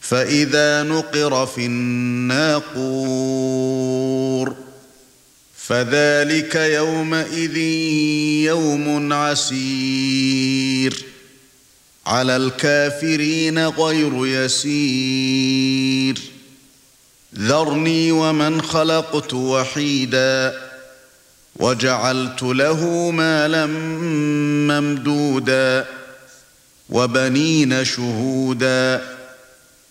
فإذا نقر في الناقور فذلك يومئذ يوم عسير على الكافرين غير يسير ذرني ومن خلقت وحيدا وجعلت له مالا ممدودا وبنين شهودا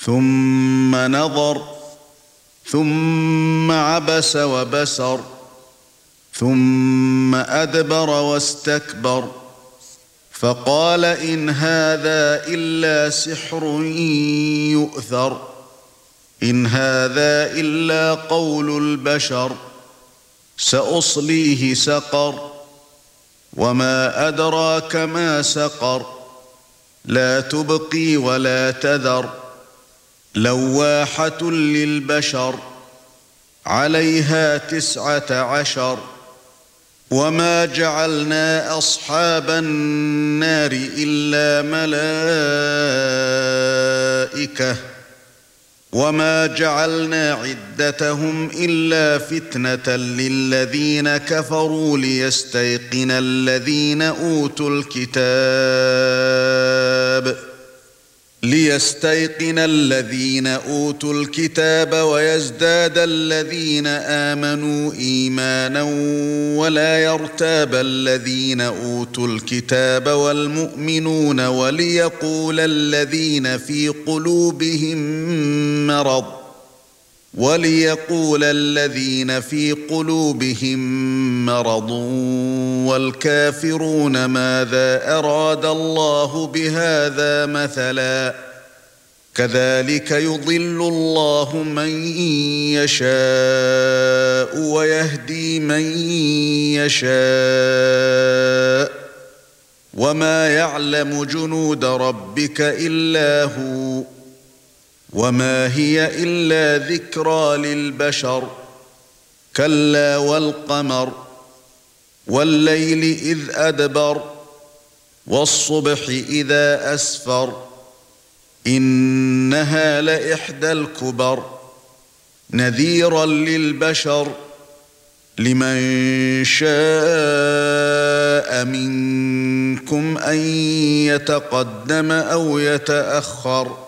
ثم نظر ثم عبس وبسر ثم أدبر واستكبر فقال إن هذا إلا سحر يؤثر إن هذا إلا قول البشر سأصليه سقر وما أدراك ما سقر لا تبقي ولا تذر. لواحة للبشر عليها تسعة عشر. وما جعلنا أصحاب النار إلا ملائكة. وما جعلنا عدتهم إلا فتنة للذين كفروا ليستيقن الذين أوتوا الكتاب. ليستيقن الذين أوتوا الكتاب ويزداد الذين آمنوا إيمانا ولا يرتاب الذين أوتوا الكتاب والمؤمنون وليقول الذين في قلوبهم مرض وليقول الذين في قلوبهم مرض والكافرون ماذا أراد الله بهذا مثلا كذلك يضل الله من يشاء ويهدي من يشاء وما يعلم جنود ربك إلا هو وما هي الا ذكرى للبشر كلا والقمر والليل اذ ادبر والصبح اذا اسفر انها لاحدى الكبر نذيرا للبشر لمن شاء منكم ان يتقدم أو يتاخر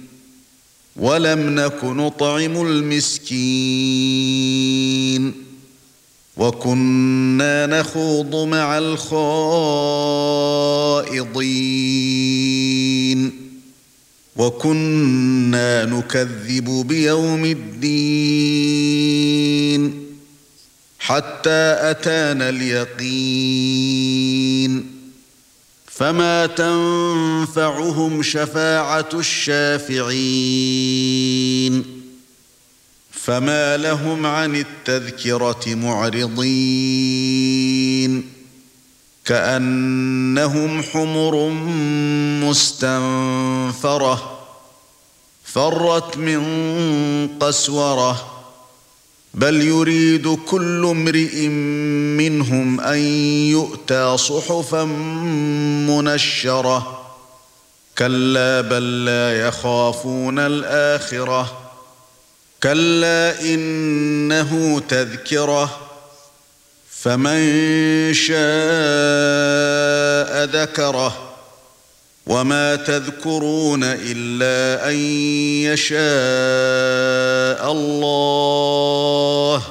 ولم نك نطعم المسكين وكنا نخوض مع الخائضين وكنا نكذب بيوم الدين حتى أتانا اليقين فما تنفعهم شفاعه الشافعين فما لهم عن التذكره معرضين كانهم حمر مستنفره فرت من قسوره بل يريد كل امرئ منهم أن يؤتى صحفا منشرة. كلا بل لا يخافون الآخرة. كلا إنه تذكرة. فمن شاء ذكره. وما تذكرون إلا أن يشاء. الله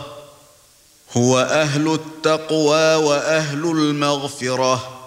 هو أهل التقوى وأهل المغفرة.